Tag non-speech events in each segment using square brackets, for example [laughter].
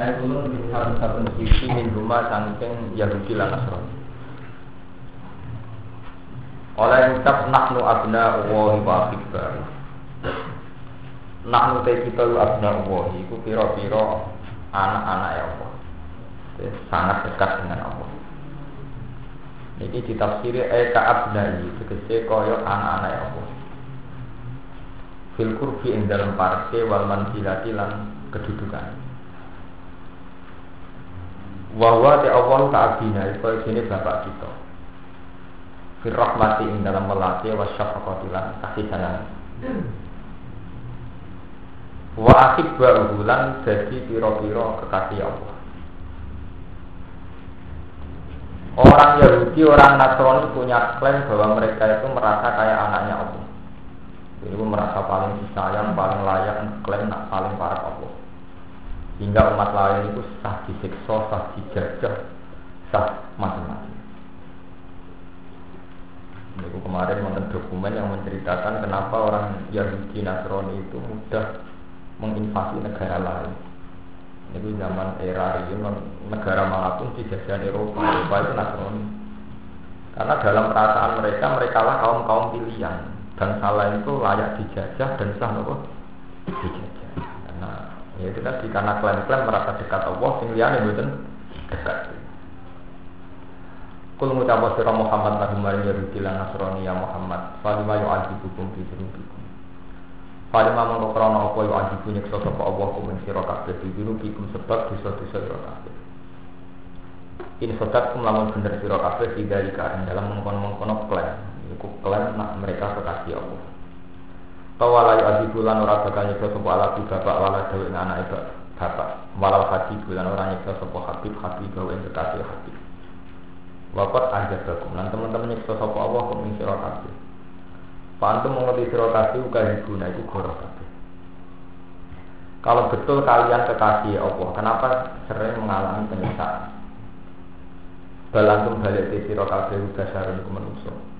Ayat ulun di satu-satu sisi min rumah sangking Yahudi lan Nasrani. Oleh ucap nahnu abna Allahi wa akibbar. Nahnu te kita abna Allahi iku pira-pira anak-anak ya Allah. Sangat dekat dengan Allah. Ini ditafsiri eka abnai tegese kaya anak-anak ya Allah. Fil kurbi ing dalam parke wal manzilati lan kedudukan. Wawa te Allah ka abina iku sini bapak kita. Fir rahmati ing dalam melati wa syafaqati lan kasih sayang. Wa akhib bulan jadi piro-piro kekasih Allah. Orang Yahudi, orang Nasrani punya klaim bahwa mereka itu merasa kayak anaknya Allah. Jadi merasa paling disayang, paling layak, klaim paling parah Allah hingga umat lain itu sah disiksa, sah dijajah, sah macam-macam. Ini kemarin nonton dokumen yang menceritakan kenapa orang Yahudi Nasrani itu mudah menginvasi negara lain. Ini zaman era ini negara mana pun di jajahan Eropa, Eropa itu Nasrani. Karena dalam perasaan mereka, mereka lah kaum kaum pilihan dan salah itu layak dijajah dan sah nopo dijajah. Ya itu tadi karena klaim-klaim merasa dekat Allah, sing liyane mboten dekat. Kul ngucap sira Muhammad nabi maring Yahudi lan Nasrani ya Muhammad, falima yu'adzibukum bi dzunubikum. Falima mongko krana apa yu'adzibu nyiksa sapa Allah kum sira kabeh bi dzunubikum sebab dosa-dosa sira kabeh. In sodat kum lamun bener sira kabeh tidak dalam mengkono-mengkono klaim. Iku klaim nak mereka kekasih Allah. Tawala yu adi bulan ora bakal nyekso sopo alabi bapak wala ing anak bapak. Walal haji bulan ora nyekso sopo habib habib gawe ing kekasih habib. Wakat aja bakum Lan teman-teman nyekso sopo Allah kum ing siro kabeh. Pantum mengerti siro kabeh uga hibuna itu goro kabeh. Kalau betul kalian kekasih Allah Kenapa sering mengalami penyiksaan? Balantum balik di siro kabeh uga sarun menusuk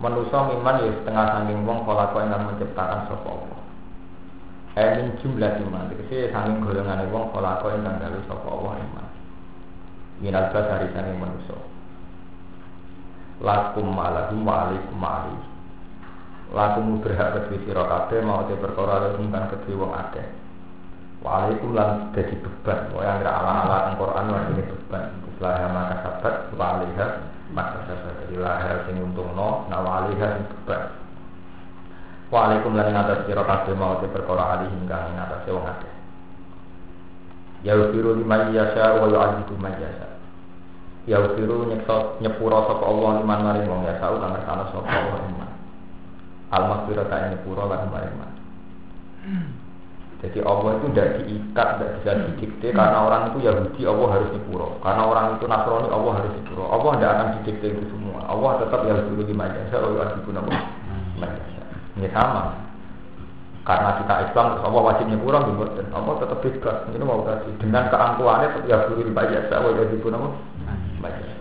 Manusia miman ya setengah sangking wong kau yang menciptakan sopo Allah. Eh min jumlah iman, jadi sangking golongan wong kau yang gawe sopo Allah iman. Minal dari sangking manusia. Lakum malahum wa alaikum ma'ali. Lakum berhak kedua siro kabeh mau te perkara lakum kan kedua wong akeh. Wa lan jadi beban. Wa yang ala-ala Al-Quran ini beban. Setelah maka sabat wa alaiha maka saya jadi lahir sing untung no nawali sing beban Waalaikum lan atas sira kabeh mau perkara ali hingga ing atas wong akeh. Ya ufiru lima yasha wa yu'adzibu man yasha. Ya ufiru nyekso nyepuro sapa Allah liman maring wong yasha lan ngersano sapa Allah iman. Al maghfirata nyepuro lan maring. Jadi Allah itu tidak diikat, tidak bisa didikte karena orang itu Yahudi Allah harus dipuro. Karena orang itu Nasrani Allah harus dipuro. Allah tidak akan didikte itu semua. Allah tetap yang dulu di majasa, Allah wajib guna majasa. Ini sama. Karena kita Islam, terus Allah wajib nyepuro, dan Allah tetap bebas. Ini mau kasih dengan keangkuhannya tetap yang dulu di majasa, Allah wajib guna majasa.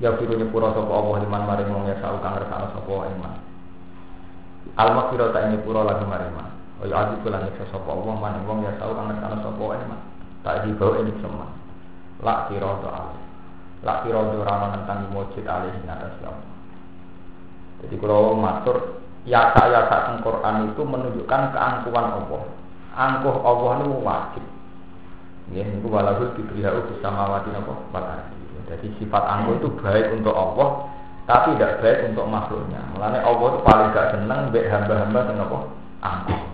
Ya firu nyepuro sopo Allah liman maring wong ya sau kang sopo iman. Al-maghfirah tak nyepuro lagi maring Kaya adi kula nyiksa sapa Allah man wong ya tau kang ana sapa wae man. Tak dibawa ini semua. Lak kira to ale. Lak kira to ora nentang mujid ale ing atas Allah. Jadi kalau matur ya saya saat Quran itu menunjukkan keangkuhan Allah. Angkuh Allah itu wajib. Ya, itu walau diberiau bersama wati apa? Jadi sifat angkuh itu baik untuk Allah, tapi tidak baik untuk makhluknya. Mulanya Allah itu paling gak seneng baik hamba-hamba dengan apa? Angkuh.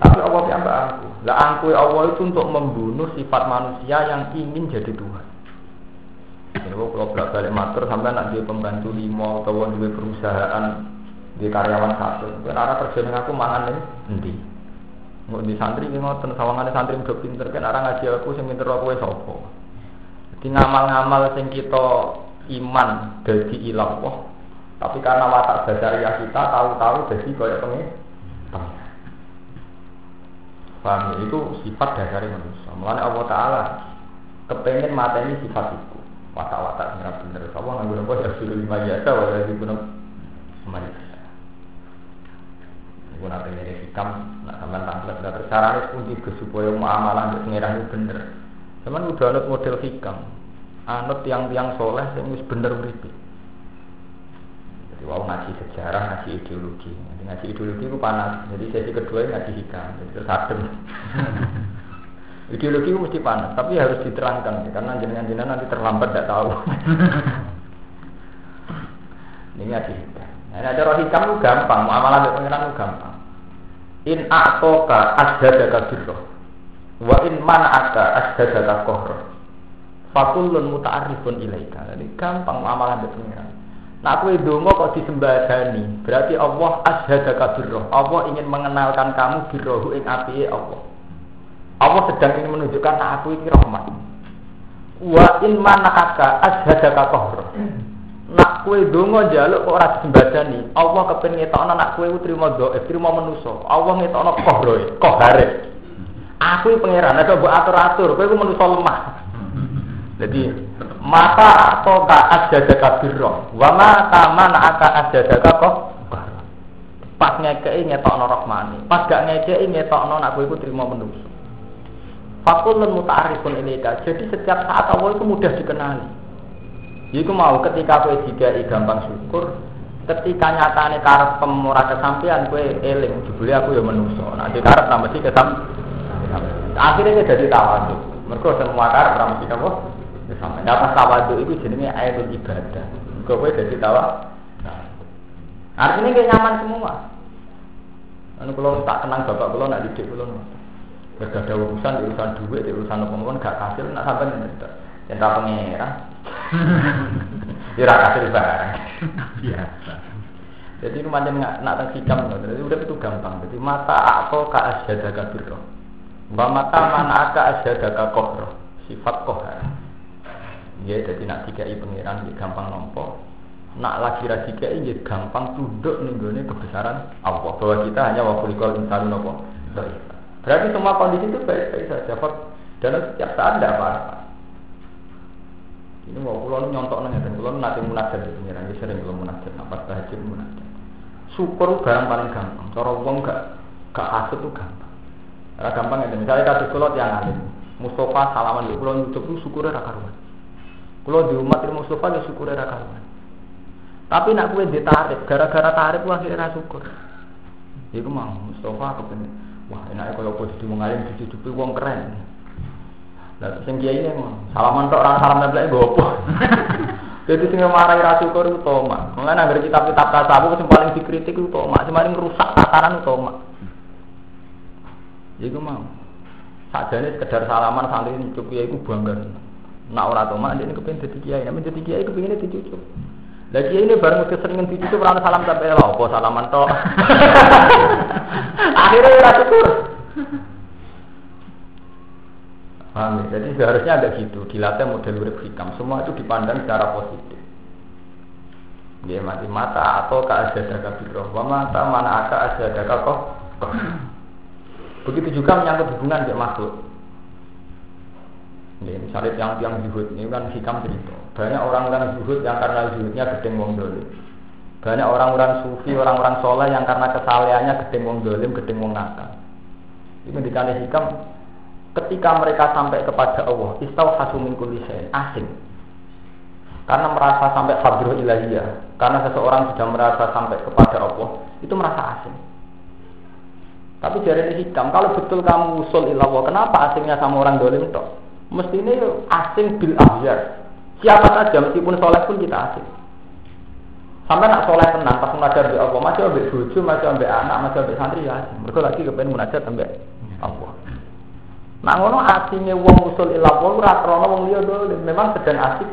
Tapi Allah yang angku. Lah angku Allah itu untuk membunuh sifat manusia yang ingin jadi Tuhan. Ini kalau bolak balik matur sampai nanti pembantu lima atau di perusahaan di karyawan satu. Kan arah kerja dengan aku mangan nih, nanti. Mau di santri ini mau sawangan santri udah pinter kan arah ngaji aku sing pinter aku sopo. Jadi ngamal-ngamal sing kita iman dari ilah Allah. Tapi karena watak dasariah kita tahu-tahu jadi kayak pengen Paham? Itu sifat dasar manusia. Mulanya Allah Ta'ala kepengen mata ini sifat itu. Watak-watak benar. Allah nggak guna ya sudah lima jasa, wadah di semua jasa. Ibu nanti ini hikam, nak tentang terlambat. Lah carane pun tiga supaya muamalah mbek pangeran itu bener. Cuman udah anut model hikam. Anut tiang-tiang soleh yang bener uripe. Wow ngaji sejarah, ngaji ideologi. Nanti ngaji ideologi itu panas. Jadi sesi kedua ngaji hikam. Jadi terus adem. [laughs] ideologi itu mesti panas, tapi harus diterangkan karena jenengan-jenengan nanti terlambat tidak tahu. [laughs] Ini ngaji hikam. Nah, cara hikam itu gampang, muamalah dengan pengiran itu gampang. In a'toka asdadaka birroh. Wa in man'aka asdadaka kohroh. Fakullun muta'arifun ilaika. Jadi gampang muamalah dengan pengiran. Nah, aku dongo kok disembadani, berarti Allah asdadaka birroh. Allah ingin mengenalkan kamu birrohu ing api Allah. Allah sedang ingin menunjukkan aku ini rahmat. Wa in man'aka asdadaka kohroh nak kue dongo jaluk kok ora disembadani. Allah kepen ngetokno nak kue trimo dhaif trimo manusa. Allah ngetokno kohroe kohare aku pangeran ada mbok atur-atur. Kowe ku manusa lemah jadi mata atau ka asjada kabiro wa ma taman aka asjada kok pas ngekei ngetokno rahmani pas gak ngekei ngetokno nak kue ku trimo manusa Fakulun muta'arifun ilika. Jadi setiap saat Allah itu mudah dikenali. Iku mau ketika kowe dikai gampang syukur, ketika nyatane karep pemurah kesampean kowe eling, jebule aku ya menungso. Nah, di karep tambah kesam. Akhirnya dia jadi tawaduk. Mergo semua karep ra mesti? Kesampean. Nah, pas tawaduk itu jenenge ayatul ibadah. Mergo kowe dadi tawa. Nah. Artinya kayak nyaman semua. Anu kalau tak kenang bapak kalau nak didik kalau Gak ada urusan, urusan duit, urusan apa-apa gak hasil, nak sampai nih. Cinta pengira. [laughs] Ya ora kasil barang. Biasa. Jadi itu macam nggak nak tak hikam Jadi udah itu gampang. Jadi mata apa ka asyadaka birro. Wa mata mana aka asyadaka kohro. Sifat kohar. Ya jadi nak i pengiran ya gampang nompo. Nak lagi ra tiga ya gampang tunduk nih kebesaran Allah. Bahwa kita hanya waktu dikol insan nopo. Berarti semua kondisi itu baik-baik saja. Dan setiap saat tidak apa-apa. Ini mau pulau nyontok nanya dan pulau nanti munajat di pengiran, dia sering pulau munajat, apa tahajud munajat. Syukur barang paling gampang, cara uang gak gak kasut tuh gampang. Karena gampang ya, misalnya kasus pulau yang alim, Mustafa salaman di pulau YouTube itu syukurnya rakaruan. Pulau di umat ini Mustafa ya syukurnya rakaruan. Tapi nak gue ditarik, gara-gara tarik gue akhirnya syukur. Iku mau Mustafa kepengen, wah enaknya kalau posisi mengalim di hidup uang keren. Lah sing kiai ini salaman tok orang salam neblek gopo. [laughs] Jadi sing marai ra syukur itu tomak. Mulane anggere kitab-kitab tasawuf sing paling dikritik itu tomak, sing paling rusak tataran itu tomak. Iku mau. Sajane sekedar salaman santri cukup kiai iku bangga. Nak ora tomak ini kepen dadi kiai, nek dadi kiai kepengine dicucuk. Lah kiai ini bareng keseringan dicucuk ora salam sampai lha apa salaman tok. [laughs] Akhirnya ora syukur. Paham ya? Jadi seharusnya ada gitu, dilatih model urip hikam. Semua itu dipandang secara positif. Dia mati mata atau ke asyadaka birroh. Wa mata mana aka asyadaka kok. Begitu juga menyangkut hubungan dengan makhluk. Ya, misalnya yang yang zuhud ini kan hikam cerita. Banyak orang-orang zuhud yang karena zuhudnya gedeng wong dolim. Banyak orang-orang sufi, orang-orang soleh yang karena kesalehannya gedeng wong dolim, gedeng wong nakal. Ini dikali hikam ketika mereka sampai kepada Allah, istau hasumin kulisen asing. Karena merasa sampai hadroh ilahiyah, karena seseorang sudah merasa sampai kepada Allah, itu merasa asing. Tapi ini hikam, kalau betul kamu usul ilallah, kenapa asingnya sama orang dolim toh? Mestinya asing bil ahyar. Siapa saja, meskipun soleh pun kita asing. Sampai nak soleh tenang, pas mengajar di Allah, masih ambil buju, masih ambil anak, masih ambil santri ya. Mereka lagi kepengen munajat sampai Allah. Nah ngono asine wong usul ilah wong krana wong liya dolim, memang sedang asik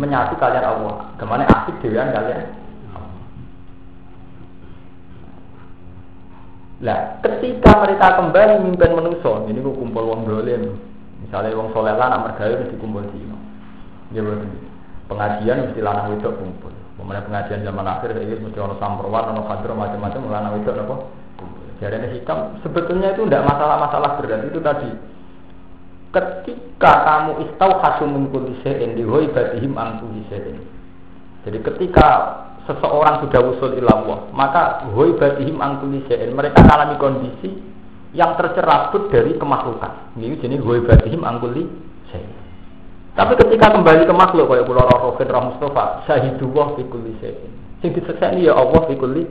menyatu kalian Allah. Ke mana asik dewan kalian? Lah, ketika mereka kembali mimpin manusia, ini ku kumpul wong dolim. Misalnya wong soleh lah nak mergawe mesti kumpul dino. Betul. Pengajian mesti lanang wedok kumpul. Pemenang pengajian zaman akhir ini mesti ono samperwan, ono kadro macam-macam lanang wedok apa? Jarene hikam sebetulnya itu tidak masalah-masalah berat itu tadi. Ketika kamu istau hasum kulli syai'in dihoi batihim an Jadi ketika seseorang sudah usul ilallah, maka hoi batihim an Mereka alami kondisi yang tercerabut dari kemaklukan. Ini jenis gue batihim angkuli saya. Tapi ketika kembali ke makhluk kayak pulau roh roh Mustafa, syahidullah fi kulli syai'in. Sing disekseni ya Allah fi kulli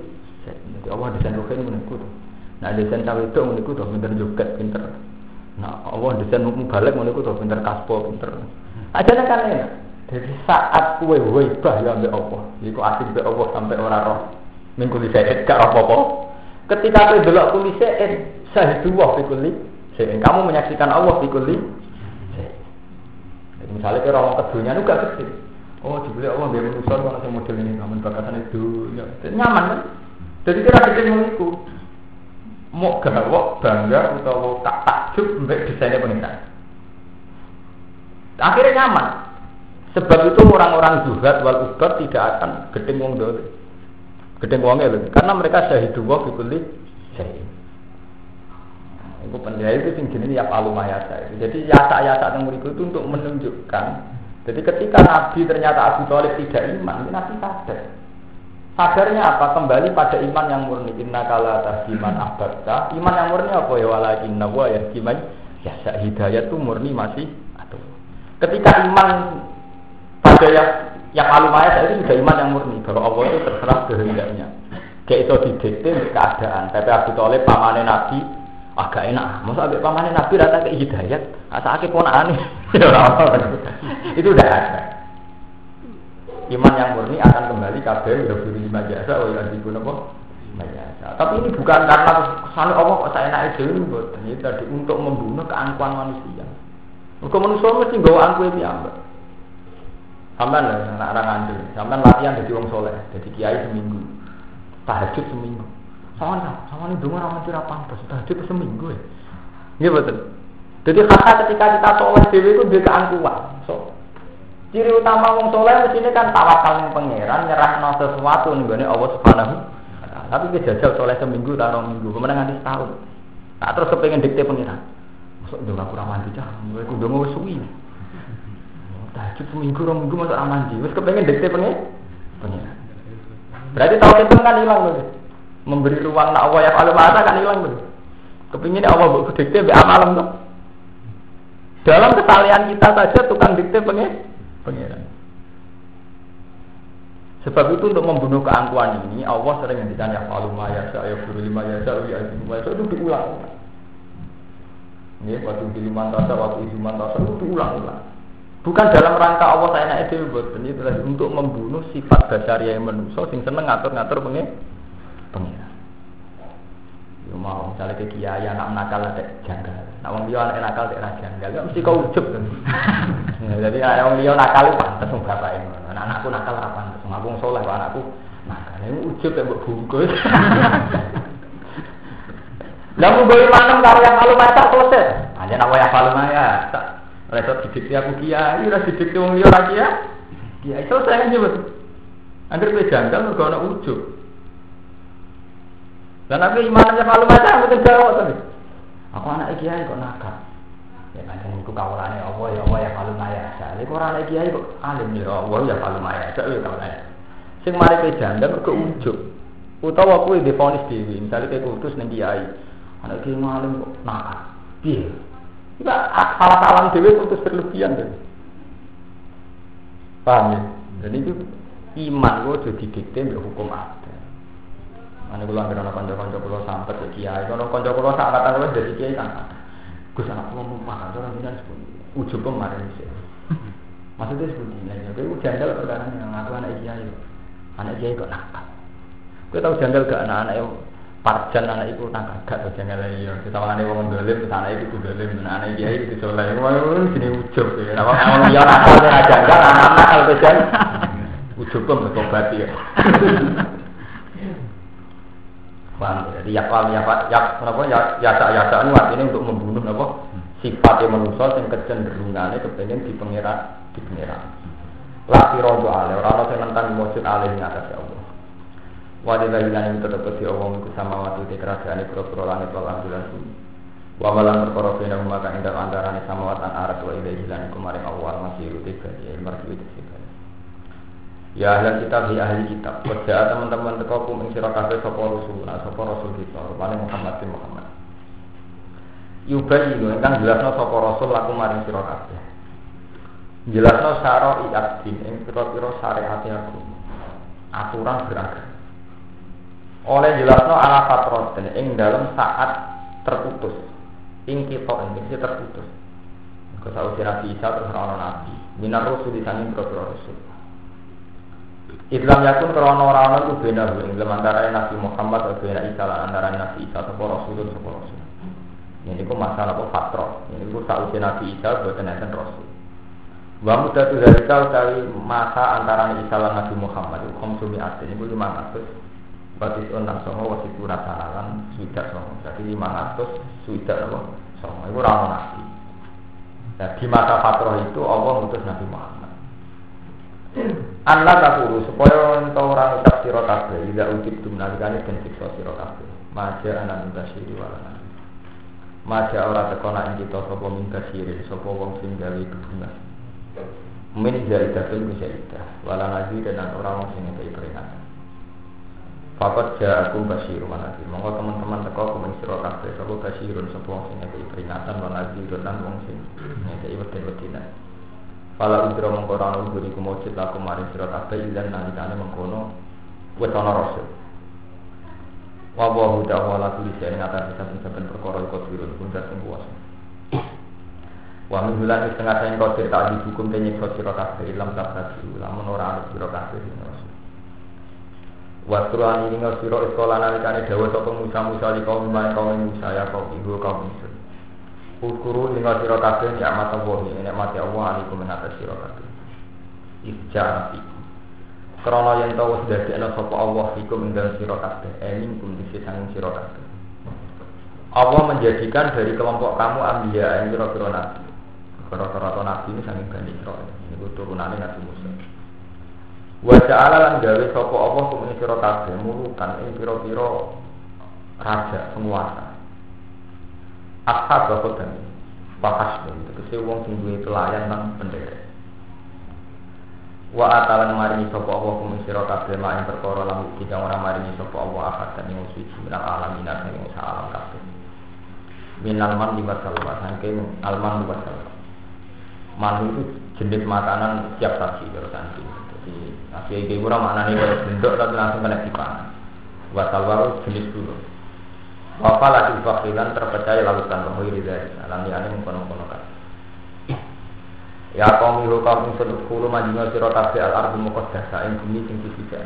Jadi Allah desain rohin meniku tuh. Nah desain cawe itu meniku tuh pinter joget pinter. Nah Allah desain balik meniku tuh pinter kaspo pinter. Aja kan ya. Jadi saat kue waibah ya ambil Allah, Iku asik ambil Allah sampai orang roh. Minggu lisein gak apa-apa. Ketika kue delok kulisein, syahidullah fi kulli Kamu menyaksikan Allah fi kulli Misalnya kira orang kedunya itu gak gede. Oh, dibeli Allah dia manusia kalau saya model ini, namun bakasan itu ya. nyaman kan? Jadi kira gede mengiku. Mau gawok bangga atau tak takjub mbak desainnya pengiran. Akhirnya nyaman. Sebab itu orang-orang zuhad wal tidak akan gedeng wong dole. Gedeng wongnya loh. Karena mereka syahidu wa fi kulli syahid. Itu penjahit itu sing jenis ya mayasa. Jadi yasa-yasa yang itu untuk menunjukkan. Jadi ketika Nabi ternyata Abu Thalib tidak iman, ini Nabi sadar. Sadarnya apa? Kembali pada iman yang murni. Inna kala iman abadta. Iman yang murni apa ya? Walakin nawa ya gimana? Ya hidayah itu murni masih atau Ketika iman pada yang yang mayasa itu sudah iman yang murni bahwa Allah itu terserah kehendaknya. Kayak itu didikte keadaan. Tapi Abu Thalib pamane Nabi agak enak. Masa ambil pamannya Nabi rata ke hidayat, asa ake aneh. itu udah ada. Iman yang murni akan kembali kabeh udah beri lima jasa, oh yang dibun apa? Tapi ini bukan karena kesan Allah kok saya naik dulu, bukan. Ini tadi untuk membunuh keangkuhan manusia. Mereka manusia mesti bawa angkuh itu ambek. Sampai lah, anak orang ngandel. Sampai latihan jadi wong soleh, jadi kiai seminggu, tahajud seminggu. Sama sama ini dulu orang mencuri apa pantas. Tahajud seminggu ya. Iya betul. Jadi kata ketika kita soleh dewi itu dia keangkuhan. So, ciri utama wong soleh di sini kan tawakal yang pangeran nyerah no sesuatu nih Allah subhanahu. Tapi kita jajal soleh seminggu taruh minggu, kemudian nanti setahun. Nah terus kepengen dikte pangeran. Masuk dong aku mandi cah, gue kudu suwi. Tahajud seminggu, orang minggu masuk aman Terus kepengen dikte pangeran. Berarti tahu itu kan hilang loh memberi ruang nak Allah ya kalau mata kan hilang tuh. Kepingin Allah buat dikte be amalam tuh. Dalam kesalahan kita saja tukang dikte pengen pengiran. Sebab itu untuk membunuh keangkuhan ini Allah sering ngendikan ya kalau maya saya guru lima ya saya ya itu diulang. Ini waktu di lima tasa, waktu di lima tasa itu diulang-ulang. Bukan dalam rangka Allah saya naik itu buat ini untuk membunuh sifat dasar yang manusia sing seneng ngatur-ngatur pengen pengira. Yo mau misalnya ke kiai anak nakal ada janggal. Nak wong liya anak nakal ada janggal. Ya mesti kau ujub kan. [laughs] Jadi anak wong liya nakal itu pantes wong bapak ini. Anak anakku nakal apa pantes. Wong aku soleh anakku nakal. Ini ujub ya mbok bungkus. [laughs] Bayi manem karo yang malu masak selesai. Hanya nak wayah malu maya. Resot didikti aku kiai, ora didikti wong liya ra kiai. Kiai selesai kan jebut. Angger kowe janggal mergo ana ujub. Dan tapi imannya kalau macam itu jawab tapi. Aku anak kiai kok nakal. Ya macam itu kawalannya Allah ya Allah ya kalau maya. Jadi kok anak kiai kok alim ya Allah ya kalau maya. Jadi ya kawalannya. Sing mari ke janda mergo ujug. Utawa kuwi difonis dhewe, misalnya kayak kutus ning kiai. Anak kiai ngalim kok nakal. Piye? Nah, salah salam dewi itu terus berlebihan deh. Paham ya? Jadi itu iman gue jadi dikte hukum ada. Mana gue lagi nonton jago jago lo sampai ke kiai, kalau nonton jago lo sampai tanggal jadi kiai kan? Gue sangat mau memahami orang bilang seperti ujung kemarin sih. Maksudnya seperti ini, lainnya gue udah ada perkara yang ngaku anak kiai, anak kiai kok nakal. Gue tahu jandal gak anak-anak yang parjan anak iku nakal gak tau jandal iya. Kita wani wong dolim, anak iku dolim, anak kiai itu soleh. Wah, sini ujug ya. Nek wong liya nakal ora jandal, anak nakal pejan. Ujug kok bertobat ya. Paham? Jadi yakal yakat yak apa ya yasa yasa ini artinya untuk membunuh apa sifatnya manusia yang kecenderungannya kepengen di pengira di pengira. Laki rojo ale orang orang yang nentang mujud ale yang atas ya Allah. Wadilah itu tetap di Allah ikut sama waktu di kerajaan itu pura langit wal ambulan bumi. Wa malam perkara bina maka indah antara sama watan arat wa ilaihi lan kemarin awal masih tiga ya mercu itu sih. Ya ahli kitab, ya ahli kitab. Wajah teman-teman teko kum ing sira kabeh sapa rasul, nah sapa rasul kita, rupane Muhammad bin Muhammad. yubayinu ingkang jelasno sapa rasul laku maring sira kabeh jelasno syara iadin ing pira-pira syariat aku aturan beragam oleh jelasno ala fatroten ing dalam saat terputus. Ing kita ing terputus. Kesau Nabi Isa terus orang Nabi. Minar Rasul di sana berapa Rasul. Islam yakun krono orang itu beda ing antara Nabi Muhammad atau beda Isa antara Nabi Isa atau Rasul atau Rasul. Ini ku masalah apa fatro ini ku tak Nabi Isa buat nanti Rasul. Wa mudatu zalika utawi masa antara Isa lan Nabi Muhammad itu khamsumi atin itu 500 Batis unang songo wasiku rasanalan suidak songo. Jadi 500 suidak songo. Itu rano nabi. Nah di masa fatroh itu Allah ngutus Nabi Muhammad. Allah takuru supaya entah orang ucap siro kabeh Ida ujib dum nalikani dan siksa siro kabeh. Maja anak minta syiri walana Maja orang tekona ing kita sopo minta syiri Sopo wong sing gawe bebungan Min jaidatun bisa idah Walana dan orang sing peringatan Fakat aku basiru nadir. Monggo teman-teman teko kumeng sira kabeh sapa basirun sapa wong sing ngekeki peringatan lan nadir lan wong sing ngekeki weden-wedina. Fala udra mongko ora ono mujud laku maring sira kabeh ilan nalikane mengkono wis ana rasul. Wa wa huda wa la kulli shay'in ngatar saben-saben perkara iku dirun pun sing kuwasa. Wa min hulan setengah saing kodir tak dihukum tenyik sira kabeh ilam tak lamun ora ana sira kabeh Waktu an ini nggak siro sekolah nalikane dawa sapa Musa Musa di kaum main kaum Musa ya kaum ibu kaum Musa. Uskuru ing siro kabeh ya mata wahi nek mati Allah alaikum menatas siro kabeh. Ija nabi. Krana yen tau wis dadekno sapa Allah ikum ing dalem sira kabeh ening kum dise sanging sira kabeh. Allah menjadikan dari kelompok kamu ambiya yang kira-kira nabi. Kira-kira nabi ini sanging Bani Israel. Ini turunannya Nabi Musa. Wa ja'ala lan gawe sapa apa kumene sira kabeh mulukan ing pira-pira raja penguasa. Ashab dan Bahas tegese wong sing duwe pelayan nang pendere. Wa atalan maringi sapa apa kumene sira kabeh mak ing perkara lan iki kang ora maringi sapa Allah akad dan ing suci minal alamin ing alam kabeh. Minal man di masalah saking alman di masalah. Man itu jenis makanan siap saji terus anjing. Jadi tapi iki ora maknane kaya bentuk tapi langsung kena dipangan. Waru jenis dulu. Bapak lagi fakilan terpercaya lautan rohoi dari alam yang mengkono-kono kan. Ya kaum iku kaum ingsun kulo majina sira kabeh al ardu muqaddasa ing bumi sing disuci.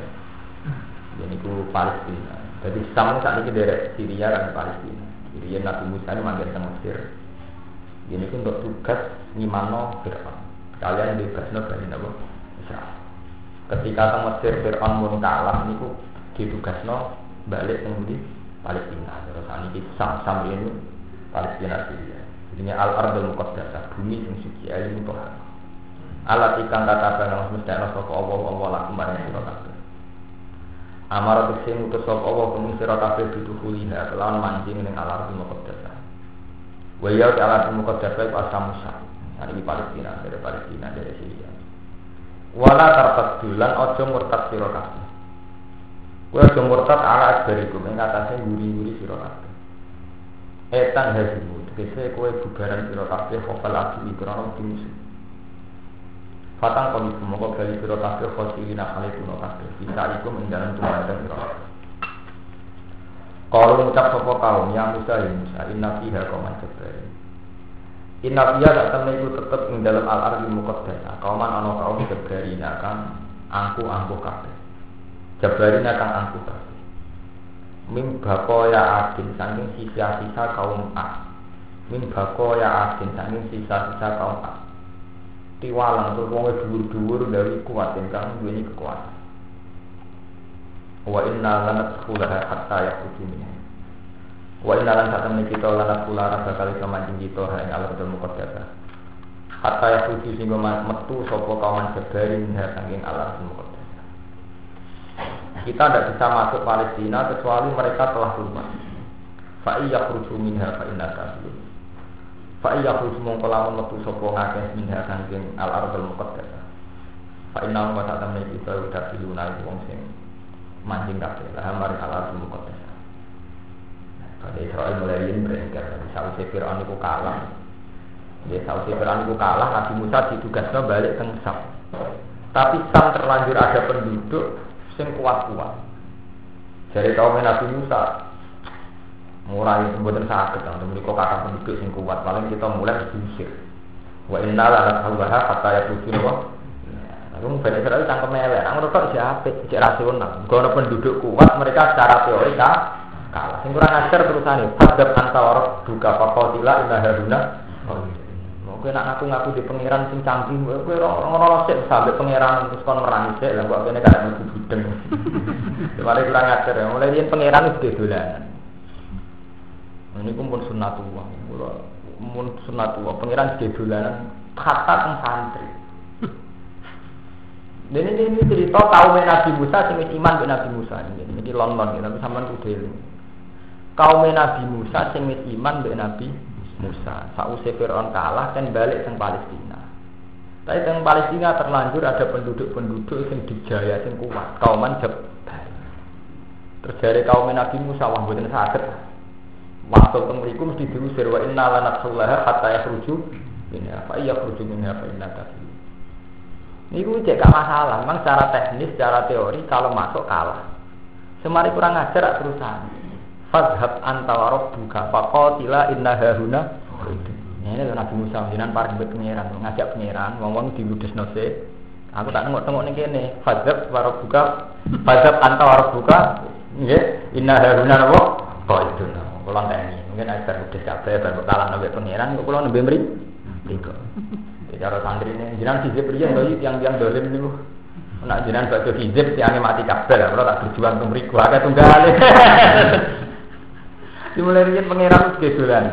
Jadi ku Palestina. Jadi sama saat ini dari Syria dan Palestina. Jadi Nabi Musa ini manggil ke Mesir. Ini pun untuk tugas ngimano Fir'aun. Kalian no dari Nabi Israel ketika teng Mesir Fir'aun pun kalah niku ditugasno balik teng Palestina. Terus ini sam sam ini Palestina Syria. Jadinya al ardul muqaddasah bumi sing suci ayu toha alat ikan kata kang mesti ana sapa Allah Allah laku maring sira kabeh. Amar sing utus sapa Allah kuming sira kabeh ditukuliha kelawan mancing ning al ardul muqaddasah. Wa ya al ardul muqaddasah asamusa ini Palestina dari Palestina dari Syria wala tartadulan ojo murtad sira kabeh. Kowe ojo murtad ala asbarikum ing atase nguri-nguri etan hazimu tegese kowe bubaran sira kabeh Fatang kami semoga bali sira kabeh khosilina kali kuno kabeh. Bisa ikum ing dalam tumadan kabeh. Kalau ngucap sopo kaum yang Musa ya Musa inna fiha Inna fiya tak temen itu tetep ing dalam al ardi muqaddasa. Kauman ana kaum jabarina kang angku-angku kabeh. Jabarina kang angku kabeh. Min ya adin saking sisa-sisa kaum A. Min ya adin saking sisa-sisa kaum A. Tiwalang tuh wong dhuwur-dhuwur dari kuat ingkang duweni kekuatan. Wa inna lanat khulaha hatta yakhruju minha. Wa inna lan satam kita lan kula rasa kali kemancing kita ha ing alam dalem kodasa. Hatta ya suci sehingga metu sapa kawan jabari minha saking alam dalem kodasa. Kita tidak bisa masuk Palestina kecuali mereka telah keluar. Fa iya khruju minha fa inna kafirun. Fa khruju mongko lamun metu sapa ngakeh minha saking al ardul muqaddasah. Fa inna wa ta'ala kita udah piluna wong sing mancing kabeh lah mari al ardul muqaddasah. Bani Israel mulai ini berengker. Sausai Fir'aun itu kalah. Ya, sausai Fir'aun itu kalah, Nabi Musa ditugasnya balik ke Sam. Tapi Sam terlanjur ada penduduk yang kuat-kuat. Dari kaum Nabi Musa, mulai buatan sakit, untuk mereka kata penduduk yang kuat. Paling kita mulai diusir. Wa inna la nasawwaha kata ya tujuh Aku Bani Israel cangkem melek. Aku kok siapa? Cek rasional. Kalau penduduk kuat, mereka secara teori kalah. Sing kurang ajar terusane. Fadab antawar buka fakotila indah haruna. Mau kowe nak ngaku-ngaku di pangeran sing canggih, kowe ora sik sampe pangeran terus kon merangi sik lah kok kene kada mlebu bideng. Mari [laughs] kurang ajar ya. Mulai yen pangeran wis dolanan. Ini pun sunnatullah. Kula mun sunnatullah pangeran dolanan kata teng santri. Dan ini, ini cerita kaum Nabi Musa sing iman dengan Nabi Musa ini. Ini London ya, tapi sampean kudu. Kaum Nabi Musa sing iman dengan Nabi Musa. Sausé Firaun kalah kan balik teng Palestina. Tapi teng Palestina terlanjur ada penduduk-penduduk yang dijaya sing kuat. Kauman Jabal. Terus dari kaum Nabi Musa wah mboten saged. Masuk teng mriku mesti diusir wa inna lanatsullaha hatta yakhruju ini apa iya khruju minha fa inna kafir. Niku cek masalah, memang secara teknis, secara teori kalau masuk kalah. Semari kurang ajar terusan. Fadhab antawarok buka fakotila inna hahuna. Ini adalah Nabi Musa jinan para kebet pengiran, ngajak pengiran, ngomong di ludes nose. Aku tak nengok tengok nih kene. Fadhab warok buka, fadhab antawarok buka. Nggih, inna hahuna itu nabo. Kalau ini mungkin ajar ludes kabeh, baru kalah nabi pengiran, kok kalau nabi meri. Tiga. Cara santri ini, jinan hizib rian doi tiang-tiang dolim niku. Nak jinan baca hizib tiangnya mati kabel, kalau tak berjuang untuk meriku, agak tunggal. [laughs] Dimulai rian pangeran kedolan.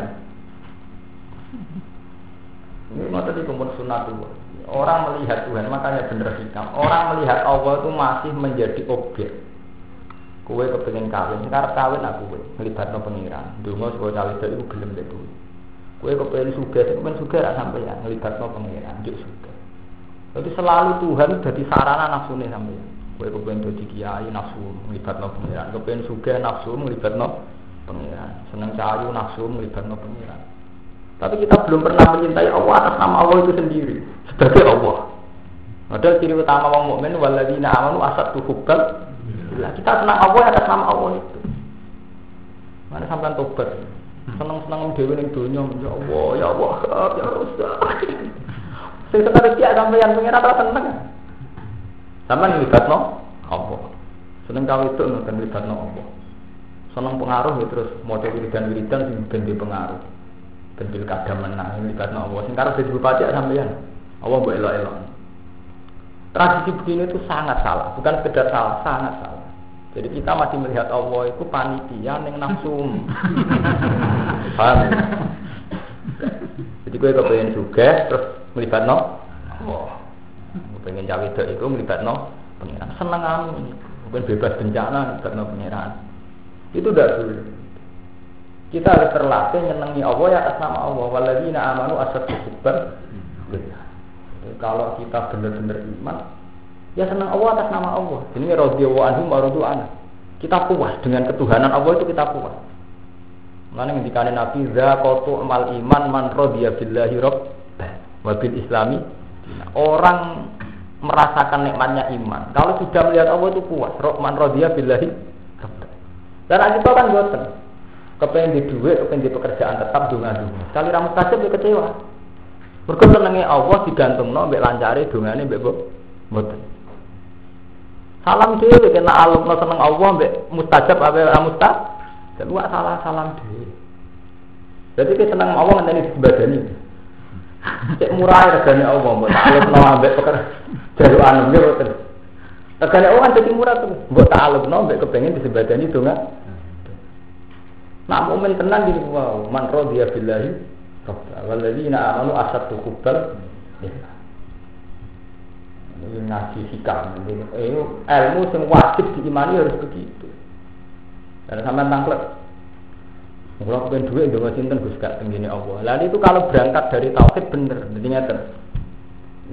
Ini mata di kumpul sunatullah. Orang melihat Tuhan, makanya bener hikam. Orang melihat Allah itu masih menjadi objek. Kue kepengen kawin, sekarang kawin aku kue, ngelibat no pengiran. Dungo sebuah cawe itu gelem deh kue. Kue kepengen suga, kepengen suga rak sampai ya ngelibat no pengiran, juk suga. Jadi selalu Tuhan jadi sarana nafsu nih sampai. Kue kepengen jadi kiai nafsu ngelibat no pengiran. Kepengen suga nafsu ngelibat no pengiran. Seneng cahayu nafsu ngelibat no pengiran. Tapi kita belum pernah mencintai Allah atas nama Allah itu sendiri sebagai Allah. Padahal ciri utama orang mukmin waladina amanu asat tuhubal. Kita senang Allah atas nama Allah itu. Mana sampai tobat. Senang-senang dewi ning dunia, ya Allah, ya Allah, ya Rasul. Sing sekali dia sampeyan pengen apa seneng. Sampeyan libatno Allah. Seneng kau itu nonton libatno Allah. Seneng pengaruh ya terus mau wiridan-wiridan sing ben pengaruh. Ben pilkada menang libatno Allah. Sing karep jadi bupati sampeyan. Allah mbok elok-elok. Tradisi begini itu sangat salah, bukan sekedar salah, sangat salah. Jadi kita masih melihat Allah itu panitia yang nafsu. [laughs] Paham? Ya? Jadi gue kepengen juga terus melibat no. Oh, pengen cawe itu melibat no pengiran. Seneng kamu, bukan bebas bencana melibat no pengiran. Itu udah sulit. Kita harus terlatih nyenengi Allah ya atas nama Allah. Waladina amanu asad hubban. Kalau kita benar-benar iman, Ya senang Allah atas nama Allah. Ini radhiyallahu anhu wa. Kita puas dengan ketuhanan Allah itu kita puas. Mana ngendikane Nabi zakatu amal iman man radiya billahi rabb wa bil islami. Orang merasakan nikmatnya iman. Kalau sudah melihat Allah itu puas. Man radiya billahi Dan kita kan boten. Kepengen di duit, kepengen di pekerjaan tetap dunga-dunga. Sekali ramus kasih dia kecewa. Mergo senenge Allah digantungno mbek lancare dongane mbek boten. Salam dhewe kena alumno seneng Allah mbek mustajab apa ora mustajab. Dan salah salam dhewe. Jadi kita seneng Allah ngenteni disembadani. Cek murah regane Allah mbok alumno ambek peker jaruan nggih boten. Regane Allah kan dadi murah tuh. Mbok alumno mbek kepengin disembadani donga. Nak mukmin tenan gini wow, man radiya billahi rabba walladzina amanu asaddu hubbal ini ngaji sikap ini ilmu yang wajib diimani harus begitu. Dan sampai tangklet kalau pengen duit udah cinta gus? Gak Allah. Lalu itu kalau berangkat dari tauhid bener jadi ngerti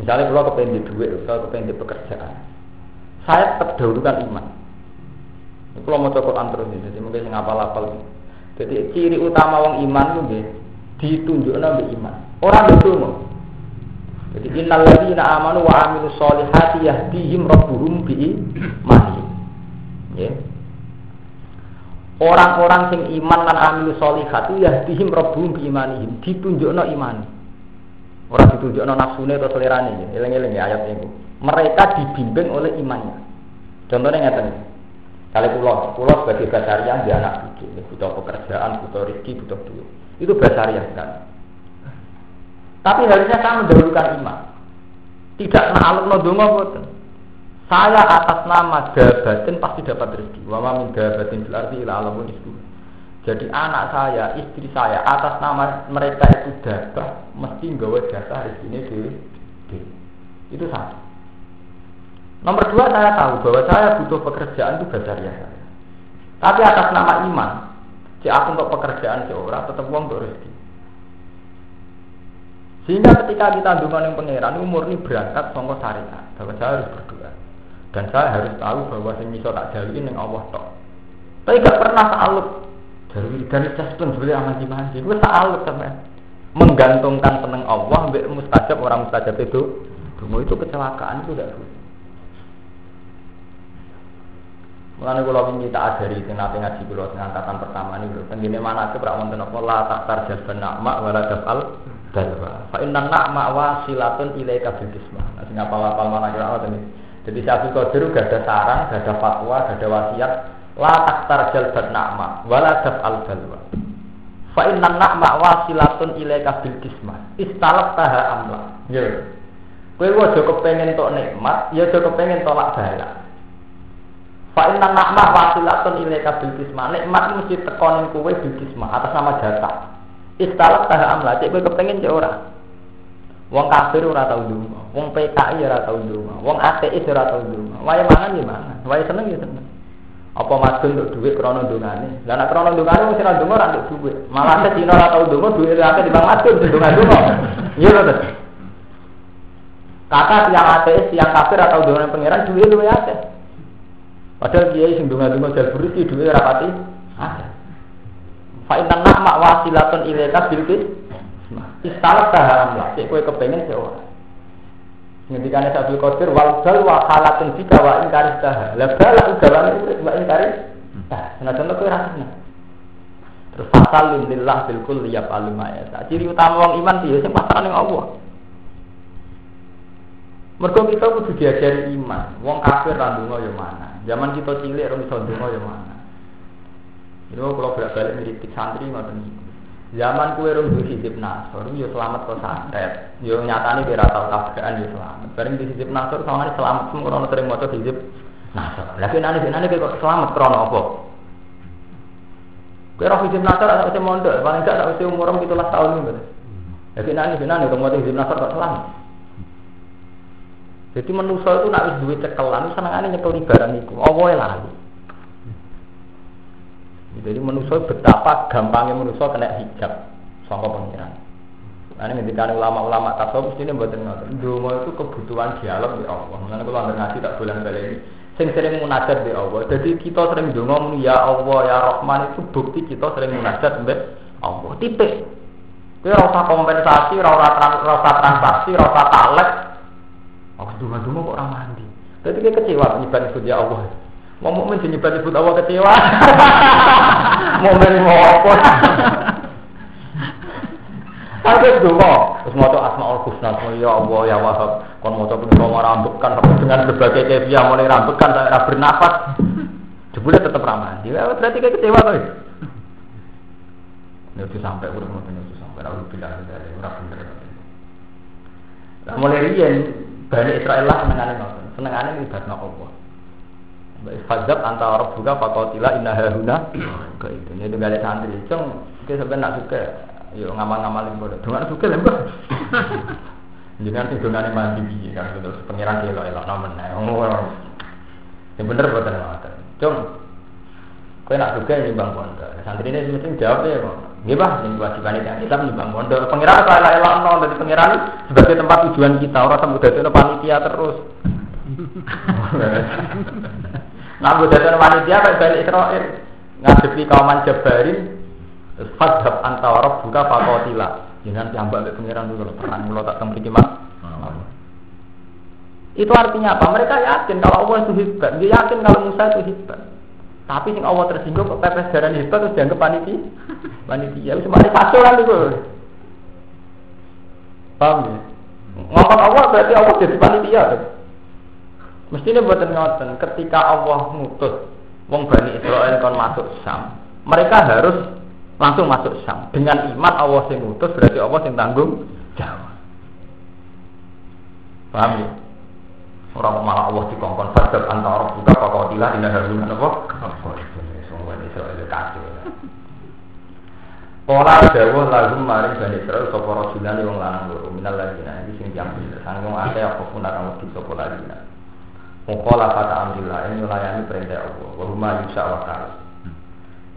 misalnya kalau kepengen di duit kalau kepengen di pekerjaan. Saya tetap dahulukan iman. Kalau mau terus ini jadi mungkin ngapal apal Jadi ciri utama wong iman itu ditunjukno mbek iman. Ora ndonga. Jadi innal ladzina amanu wa amilus solihati yahdihim rabbuhum bi imanihim. Ya. Orang-orang sing iman lan amilus solihati yahdihim rabbuhum bi imanihim. Ditunjukno iman. Ora ditunjukno nafsune atau selerane ya. Eling-eling ya ayat ini. Mereka dibimbing oleh imannya. Contohnya ngeten. Kali pulau, pulau sebagai basaria dia anak bikin, butuh pekerjaan, butuh rezeki, butuh duit. Itu basaria kan. Tapi harusnya saya mendahulukan iman. Tidak na'aluk nodongo boten. Saya atas nama dabatin pasti dapat rezeki. Wa ma min dabatin fil ardi alamun itu. Jadi anak saya, istri saya atas nama mereka itu dapat mesti nggawa jasa rezekinya di, di. Itu satu. Nomor dua saya tahu bahwa saya butuh pekerjaan itu ya saya. Tapi atas nama iman, si aku untuk pekerjaan seorang tetap uang untuk. Sehingga ketika kita dungan yang pangeran umur ini berangkat songko syariat bahwa saya harus berdoa dan saya harus tahu bahwa sing iso tak jalin yang Allah tok. Tapi gak pernah salut dari dari pun sebagai aman manji gue salut sama menggantungkan seneng Allah mustajab orang mustajab itu Dungo itu kecelakaan itu tidak. Mulane kula wingi tak ajari sing nate ngaji kula sing angkatan pertama niku. Tengene mana ke prak wonten apa la tak tarjas nak wala dafal dalwa. Fa inna na'ma wasilatun ilaika bil kismah. Nah, sing apal-apal mana kira apa ini. Jadi Syekh Qadir gak ada saran, gak ada fatwa, gak ada wasiat la taktar jalbat na'ma wala dafal dalwa. Fa inna na'ma wasilatun ilaika bil. Istalak taha amla. Ya. Kowe aja kepengin tok nikmat, ya aja kepengin tolak bala. Fa inna na'ma wasilatun ilaika bil kismah. Nikmat mesti tekonin kowe bil kismah atas nama jatah. Istalak tah amla, cek kowe kepengin cek ora. Wong kafir ora tau ndonga, wong PKI ora tau ndonga, wong ateis ora tau ndonga. Wae mangan ya mangan, wae seneng ya seneng. Apa madun untuk duit krono ndongane? Lah nek krono ndongane sing ora ndonga ora nduk duit. Malah nek dina ora tau ndonga duit akeh di bang madun ndonga-ndonga. Iya lho, Kata tiang ateis, tiang kafir atau dengan pangeran duit luwe akeh. Padahal kiai sing ndonga-ndonga jal buri duit ora pati akeh. Fa inna na'ma wasilatun ilaika bil Istalak taharam lah, cek kowe kepengen sih ora. Ngendikane Sabil Qadir wal bal wa halatun fika wa ingkari taha. Lah bala ugawane urip wa ingkari. Nah, senajan kowe rasane. Terus fasal lillah bil kulli Ciri utama wong iman piye sing pasrah ning Allah. Mergo kita kudu diajari iman. Wong kafir ra ndonga ya mana. Zaman kita cilik ora iso ndonga ya mana. Ini kalau bolak balik ngiritik santri ngoten Zaman kue rum di sisip nasor, yo selamat kok santet. Yo nyatane kira tau tabrakan yo selamat. Bareng di sisip nasor sama selamat semua orang sering motor sisip nasor. Lagi nane nane kok selamat krono apa? Kue roh sisip nasor atau usia mondok, paling gak tak usia umur itu lah tahun ini. Lagi nane nane orang motor sisip nasor kok selamat. Jadi manusia itu nak wis duwe cekelan, senengane nyekel barang iku. Apa lali? Jadi manusia betapa gampangnya manusia kena hijab sama pengiran. Ini ketika ulama-ulama tasawuf ini buat ngotot. Dua itu kebutuhan dialog di Allah. Mengenai kalau anda ngaji tak bulan ini. Sing sering munajat di Allah. Jadi kita sering dongo ya Allah ya Rahman itu bukti kita sering munajat di Allah. Tipe. Kau rasa kompensasi, rasa rasa transaksi, rasa talek. Oh, dunga-dunga kok orang mandi. Jadi dia kecewa ibadah itu ya Allah. Mau mukmin sing nyebut Allah kecewa. [laughs] Mukmin mau apa? [laughs] Tapi donga, terus maca Asmaul Husna, ya Allah ya Wahab, kon maca mau rambekan dengan berbagai kefiah mulai rambekan saya bernafas. Jebule tetap ramah. Dia berarti kayak kecewa. Ini itu sampai urut ngoten itu sampai dari ora bener. Mulai riyen Bani Israel lah senengane ngoten, senengane ibadahna Allah. Fadzab antara orang buka fakotila inna hahuna Kayak itu, ini gak ada santri. Cung, kita sebenarnya nak suka Yuk ngamal-ngamalin bodoh. Dengan suka lembah Jangan sih dengan mandi biji kan. Gitu Pengiran kilo elok nomen Yang bener buat ngoten. Cung, kau nak suka ini bang pondok Santri ini mesti jawab ya Nggih bah, ini kewajiban yang kita nyumbang pondok. Pengiran kalau elok elok no dari pengiran sebagai tempat tujuan kita orang sampai dari panitia terus. Nah, gue dari panitia kayak balik Israel ngadepi kauman Jabarin fadhab anta wa rabbuka faqatila. Jangan piambak mek pangeran dulu perang mulo tak teng mriki Mas. Itu artinya apa? Mereka yakin kalau Allah itu hebat. Dia yakin kalau Musa itu hebat. Tapi sing Allah tersinggung kok pepes darah hebat terus dianggap panitia. Panitia. Cuma di fase kan itu. Paham ya? Ngomong Allah berarti Allah jadi panitia. Mestinya buatan ngoten. Ketika Allah ngutus wong Bani Israel kon masuk Sam, mereka harus langsung masuk Sam. Dengan iman Allah sing ngutus berarti Allah sing tanggung jawab. Paham ya? Orang malah Allah dikongkon fadab antara buka pakaudilah indah haruna apa? Semua ini soal. Pola dawuh lagu maring Bani Israel sapa rasulane wong lanang loro minal ladina iki sing jam bener sanggung akeh apa pun akan wedi sapa ladina. Mukola kata amrillah ini melayani perintah Allah wa huma yusa wa kala.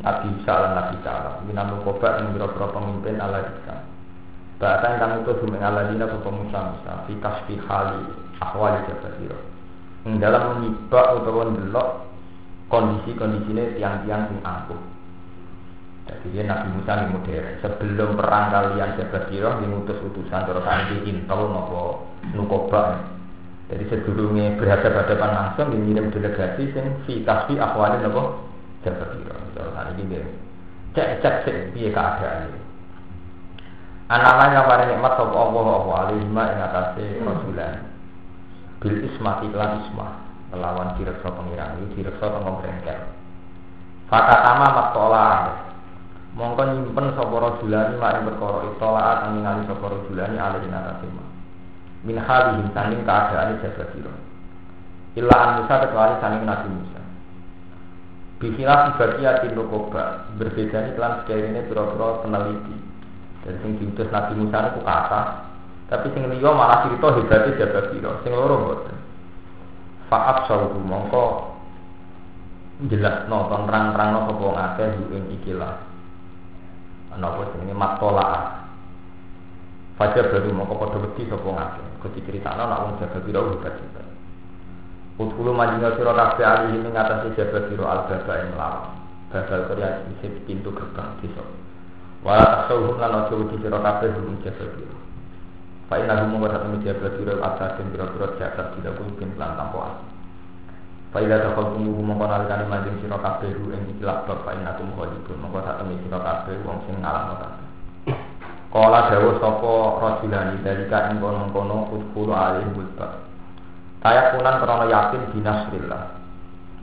Nabi Isa lan Nabi Isa minal mukoba yang biro-biro pemimpin ala kita. Bahkan kami itu bumi ala dina Musa Musa fi kasfi hali ahwali jabatiro yang dalam menyibak utawa ndelok kondisi-kondisine tiang-tiang sing angkuh jadi dia Nabi Musa ini modern. Sebelum perang kalian jabatiro diutus utusan terus kanti intel nopo nukoba jadi sedurungnya berhadapan-hadapan langsung mengirim delegasi sing fi kasfi ahwali nopo jabatiro terus ini dia cek cek sih dia keadaan. Yang nikmat sapa Allah wa alaihima ing atase rasulan bil ismati lan ismah melawan direksa pengiran itu direksa tengok brengkel fakatama maktola mongko nyimpen sapa rajulani mak ing perkara itola kang ningali sapa rajulani alih ing atase min halihim saking keadaan jaga sira. Illa an Musa kecuali saking Nabi Musa. Bikilah sifatnya nukoba berbeda nih kelan sekiranya pura-pura peneliti. Dan sing diutus Nabi Musa itu kata tapi sing liya malah cerita hebate jaga piro. Sing loro mboten. Fa'ab saudu mongko jelas no kon rang-rang no wong akeh ing iki lah. Napa jenenge matola. Fajar baru mongko padha wedi sapa wong akeh. Kok diceritakno nek wong jaga piro hebat hebat. Utkulu majina sira kabeh ali ing ngatasi jaga piro al-baba ing lawan. Babal Korea di pintu gerbang desa. Wala taksauhum lan ojo wedi sira kabeh ing jaga piro. Pak Ina gumu kata temu dia berkira atas dan biro-biro jasad tidak kulubin pelan tanpa asli. Pak Ina takal gumu gumu kono alikani manjing siro kaberu yang ikilak bab Pak Ina gumu kholibun Mongko tak temu siro kaberu wong sing ngalah no kabeh. Kala dawa sopo rojulani dari kain kono kono udhulu alim bulba. Kayak kunan krono yakin binasrillah.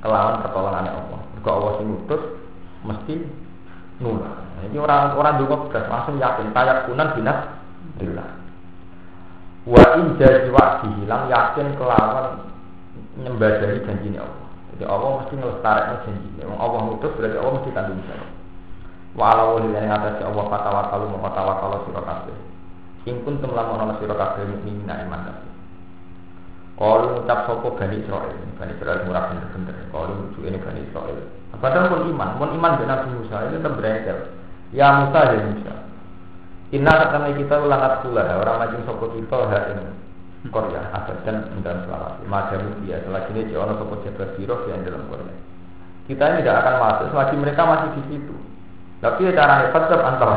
Kelawan pertolongannya Allah. Juga Allah sing utus mesti nulak. Ini orang orang dulu langsung yakin kayak kunan binasrillah wa in jadi wakti hilang yakin kelawan nyembadani janji Allah. Jadi Allah mesti ngelestarin janji Allah mutus berarti Allah mesti tanggung jawab. Walau di yang atas Allah fatwa kalau mau fatwa kalau sirah kabeh ingkun temlam ono sirah kabeh mukminin iman kabeh. Kalau ngucap sopo bani Israel bani Israel murah bener-bener. Kalau lucu ini bani Israel padahal pun iman pun iman Nabi Musa itu tetap beredar ya Musa ya Musa Inna kata kita ulangat pula orang majeng sopo kita hak ini Korea dan dan selamat Macam dia selagi ini jono sopo jaga biro yang dalam Korea. Kita ini tidak akan masuk selagi mereka masih di situ. Tapi cara hebat tetap antar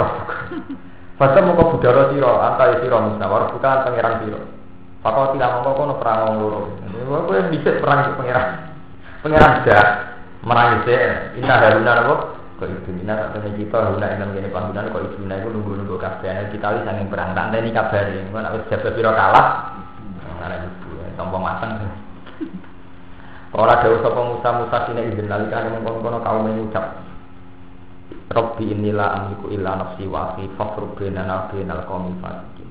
Fasab muka budara siro antar siro musa Waruh bukan pangeran siro. Fakau tidak mau kono perang ngomong loro. Gue yang bisa perang pangeran. Pangeran dah Merang Inna haruna nopo kok ibu Nina tak tanya kita guna enam gini panggungan kok ibu Nina itu nunggu nunggu kafe kita wis angin perang tak ini kabar ini gue nak jaga biro kalah karena ibu tombong matang Orang dawu sapa Musa Musa sini izin nalika mengkono kono kaum mengucap Robbi inilah amliku illa nafsi wa akhi fafruq bainana bainal qaumil fasiqin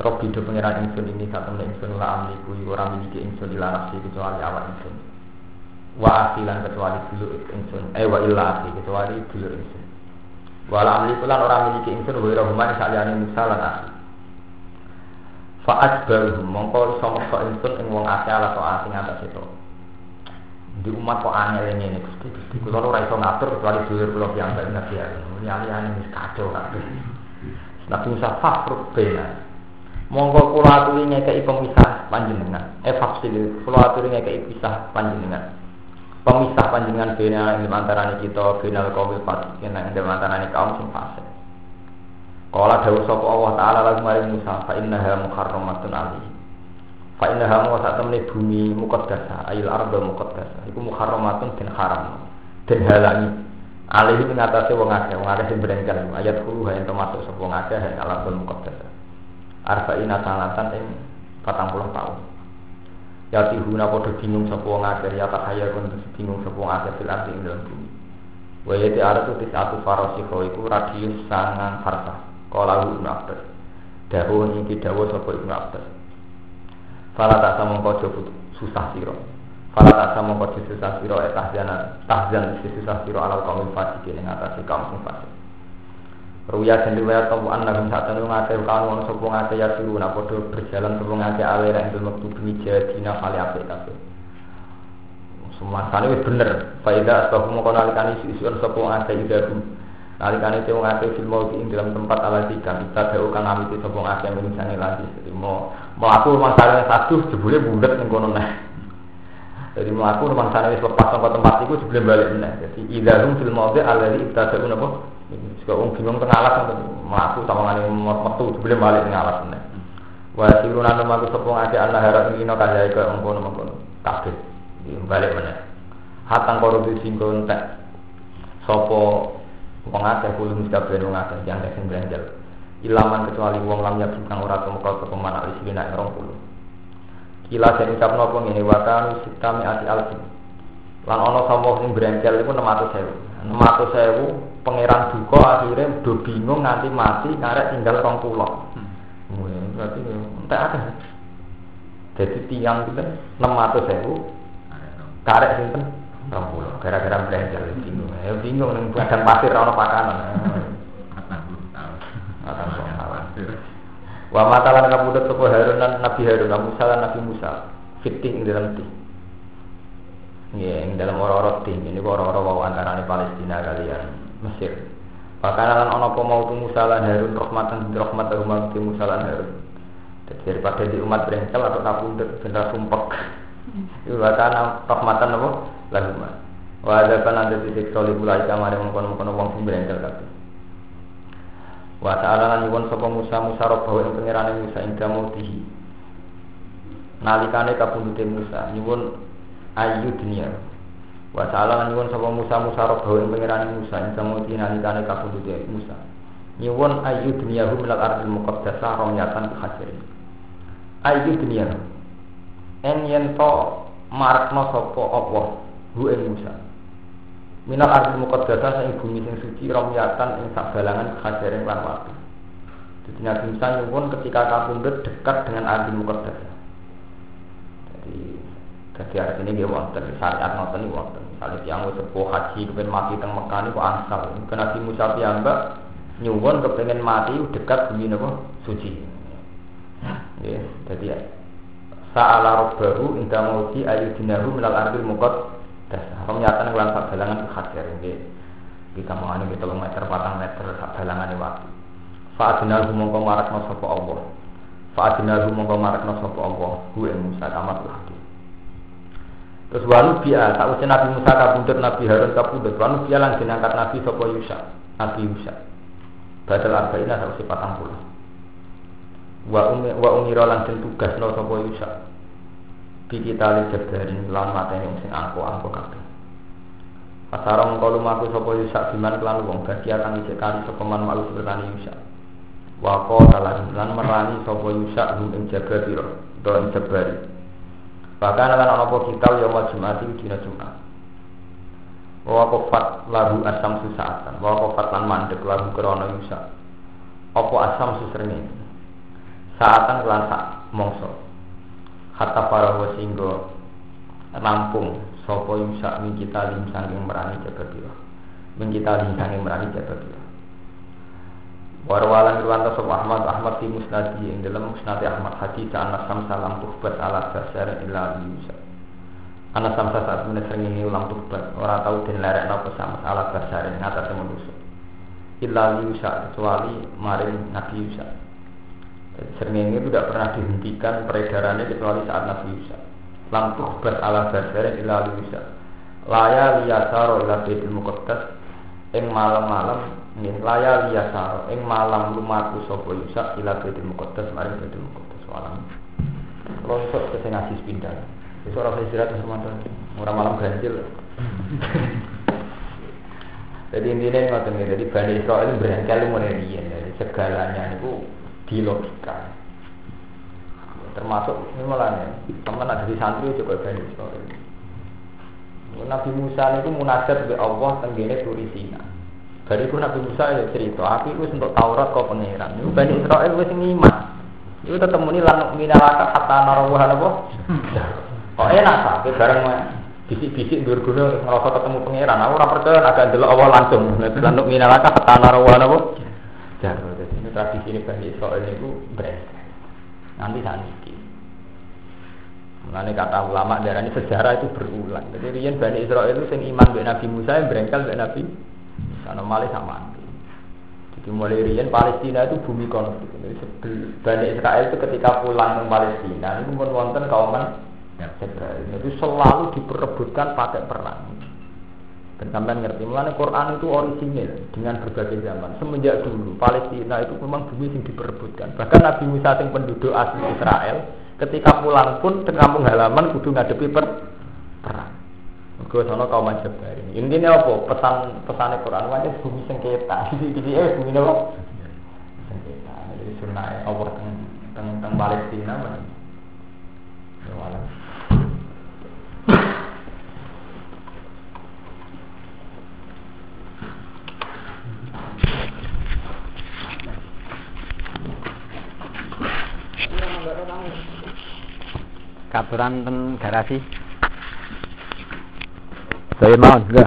Robbi do pengiran ingsun ini satu ingsun la amliku ora miliki ingsun illa nafsi kecuali awak ingsun wa asilan kecuali dulu insun eh wa illa asi kecuali dulu insun wala amli kulan orang miliki insun wa ira huma saliyane Musa lan asi. Fa asbaruhum mongko iso meksa ing wong asih ala to asing atas itu. Di umat kok aneh ini nih gusti gusti. Kulo ora iso ngatur kecuali dulur kulo yang gak nabi ya ini alih-alih wis kacau kabeh. Nabi Musa fakhruk bena. Monggo kula aturi ngekeki pemisah panjenengan. Eh faksil kula aturi ngekeki pisah panjenengan pemisah panjenengan bina ing antarané kita binal kaum fasikin ing antarané kaum sing fasik. Kala dawuh sapa Allah taala lagu maring Musa fa innaha muharramatun alaihi. Fa innaha wa satamne bumi muqaddasa ayil arda muqaddasa. Iku muharramatun den haram. Den halangi. Alaihi ing atase wong akeh wong akeh sing brengkel ayat kulo ha ento masuk sapa wong akeh ing alam muqaddasa. Arba'ina sanatan ing 40 tahun Ya tihuna padha bingung sapa wong akeh ya tak kaya kon bingung sapa wong akeh fil ardi ing dalem bumi. Wa ya ti aratu tis atu farasiho iku radius sangang farsa. Kala Ibnu Abbas. Dawuh iki dawuh sapa Ibnu Abbas. Fala tak sama kau susah siro. Fala tak sama kau susah siro eh tahzan tahzan susah siro alal kaum fasik ing atase kaum fasik. Ruya dan riwayat tahu an nagum saat itu ngake kawan wana sopong ngake ya siru nak podo berjalan sopong ngake alera yang dalam waktu bumi jadina kali apik kafe. Semua sana itu bener. Faidah asbahu mau nalikani isu-isu sopong ngake idahu. Nalikani cewek ngake film mau dalam tempat ala tiga. Kita tahu kan amiti sopong ngake yang misalnya lagi. Jadi mau melaku masalahnya satu jebule bundet yang kono nah. Jadi melaku rumah sana wis lepas sampai tempat itu sebelum balik nah. Jadi idahum film mau di ibtada'u napa jika orang bingung tengah alas melaku sama ngani metu sebelum balik tengah alas nih. Wah siru nana maku sepung aja anak harap ingin kaya ke ongkono mengkono kabeh balik mana. Hatang korupsi singkon tak sopo wong akeh kulo mesti kabeh wong akeh jangan sing beranjal. Ilaman kecuali wong lam yakin kang ora tumeka sapa man alis bina 20. Kila den ucap napa ngene wa kanu sitami ati alfi. Lan ana sapa sing beranjal iku 600.000. 600.000 pangeran duka akhirnya do bingung nganti mati karek tinggal rong pulau. Hmm. Berarti entek ada. Jadi tiang kita enam ratus ribu, karek sinten rong pulau. Gara-gara belanja bingung. Ya bingung neng badan pasir orang pakanan. Wa matalan kabudut sapa Harun Nabi Harun Musa lan Nabi Musa fitting dalam ti. Ya, yang dalam orang-orang tim ini orang-orang waw antara Palestina kalian Mesir. Bahkan lan ana apa mau Musa lan Harun rahmatan rahmat umat Musa lan Harun. Daripada di umat brengsel atau kapundut bener sumpek. Itu bahkan rahmatan apa? Lagu mah. Wa ada kan ada titik soli mulai kamar yang mengkono-mengkono wong sing brengsel kabeh. Wa ta'ala lan nyuwun sapa Musa Musa robahu ing pangerane Musa ing damotihi. Nalikane kapundute Musa nyuwun ayu dunia Wa ta'ala nyuwun sapa Musa Musa robahu ing pangerane Musa ing samuti nalikane kapundhute Musa. Nyuwun ayu dunyahu minal ardil muqaddasah romyatan khasirin. Ayu dunya. En yen to marakno sapa Allah hu ing Musa. Minal ardil muqaddasah sing bumi sing suci romyatan ing sabalangan khasirin lan waktu. Nabi Musa nyuwun ketika kapundhut dekat dengan ardil muqaddasah. Jadi ini dia wonten syariat nonton ini wonten. Misalnya tiang sepuh haji mati teng Mekah ini kok ansal. Kena Nabi Musa piyambak nyuwun kepengen mati dekat bumi nopo suci. Ya, jadi ya. Sa'ala rabbahu inda mauti ayu dinahu minal ardil mukot dasar. Menyatakan kelan sak balangan hajar ini. Kita mau ini kita meter patang meter sak balangan waktu. Fa'adinahu mongko marakna sapa Allah. Fa'adinahu mongko marakna sapa Allah. Hu Musa kamat lagi. Terus walu biya, tak usah Nabi Musa kabundut Nabi Harun kabundut. Walu biya lan angkat Nabi Sopo Yusa, Nabi Yusa. Badal arba'ina tak usah patang puluh. Wa umi wa umiro lan den tugas no Sopo Yusa. Bi kita li jabarin lan mateni sing angko angko kabeh. Pasara mengko lumaku Sopo Yusa biman kelan wong bagia kang isih kali sapa man malu sepertani Yusa. Wa qala lan merani Sopo Yusa hum jaga pira, do ing. Bahkan akan ana kita yaumul Jumat itu dina Jumat. Wa qafat lagu asam susaatan. Wa qafat lan mandek lagu krana yusa. Apa asam susrene. Saatan kelan sak mongso. Hatta para singgo rampung sapa yusa min kita lim saking merani jaga dira. Min kita lim saking merani jaga dira. Warwalan riwanta sop Ahmad Ahmad di musnadi yang dalam musnadi Ahmad hadis anas samsa lam tuhbat ala dasar illa yusa. Anas samsa saat menes ini ulang tuhbat orang tahu den lerek napa sama ala dasar ing atas manusia. Illa yusa kecuali maring Nabi Yusa. Sering ini tidak pernah dihentikan peredarannya kecuali saat Nabi Yusa. Lam tuhbat ala dasar illa yusa. laya liyasaro ila baitul muqaddas ing malam-malam nih laya liyasaro ing malam lumaku sapa yusak ila baitul muqaddas maring baitul muqaddas malam lonsok ke sing ngaji pindah wis ora istirahat semanten ora malam ganjil. Jadi intinya ngoten iki jadi Bani Israel berangkali mulai riyen. Jadi segalanya itu di logika termasuk ini malah teman ada di santri juga Bani Israel. Nabi Musa itu munajat be Allah tenggene turi Dari itu Nabi Musa ya cerita, aku itu untuk Taurat kau pangeran. Itu Bani Israel wis iman. Itu tetep muni lan minalaka hatta narawah apa? Kok enak ta, bareng bisik-bisik dur gunung ngerasa ketemu pangeran. Aku ora percaya agak delok Allah langsung. Lan minalaka hatta narawah apa? Jarno. Jadi ini tradisi ini Bani Israel itu beres. Nanti saat ini. Kata ulama darah ini sejarah itu berulang. Jadi Rian Bani Israel itu sing iman Nabi Musa yang berengkel dengan Nabi karena malah sama. Jadi mulai Rian Palestina itu bumi konflik. Jadi Bani Israel itu ketika pulang ke Palestina itu pun wonten kauman Israel. Itu selalu diperebutkan pakai perang. Dan sampai ngerti, mengenai Quran itu orisinil dengan berbagai zaman. Semenjak dulu Palestina itu memang bumi yang diperebutkan. Bahkan Nabi Musa yang penduduk asli Israel ketika pulang pun ke kampung halaman kudu ngadepi per perang. Mergo sono kaum Jabari. Intinya apa? Pesan pesan Quran wae bumi sengketa. Di di eh bumi nopo? Sengketa. Jadi sunnah Allah teng teng teng Palestina mana? Ya Kaburan ten garasi. 可以吗？哥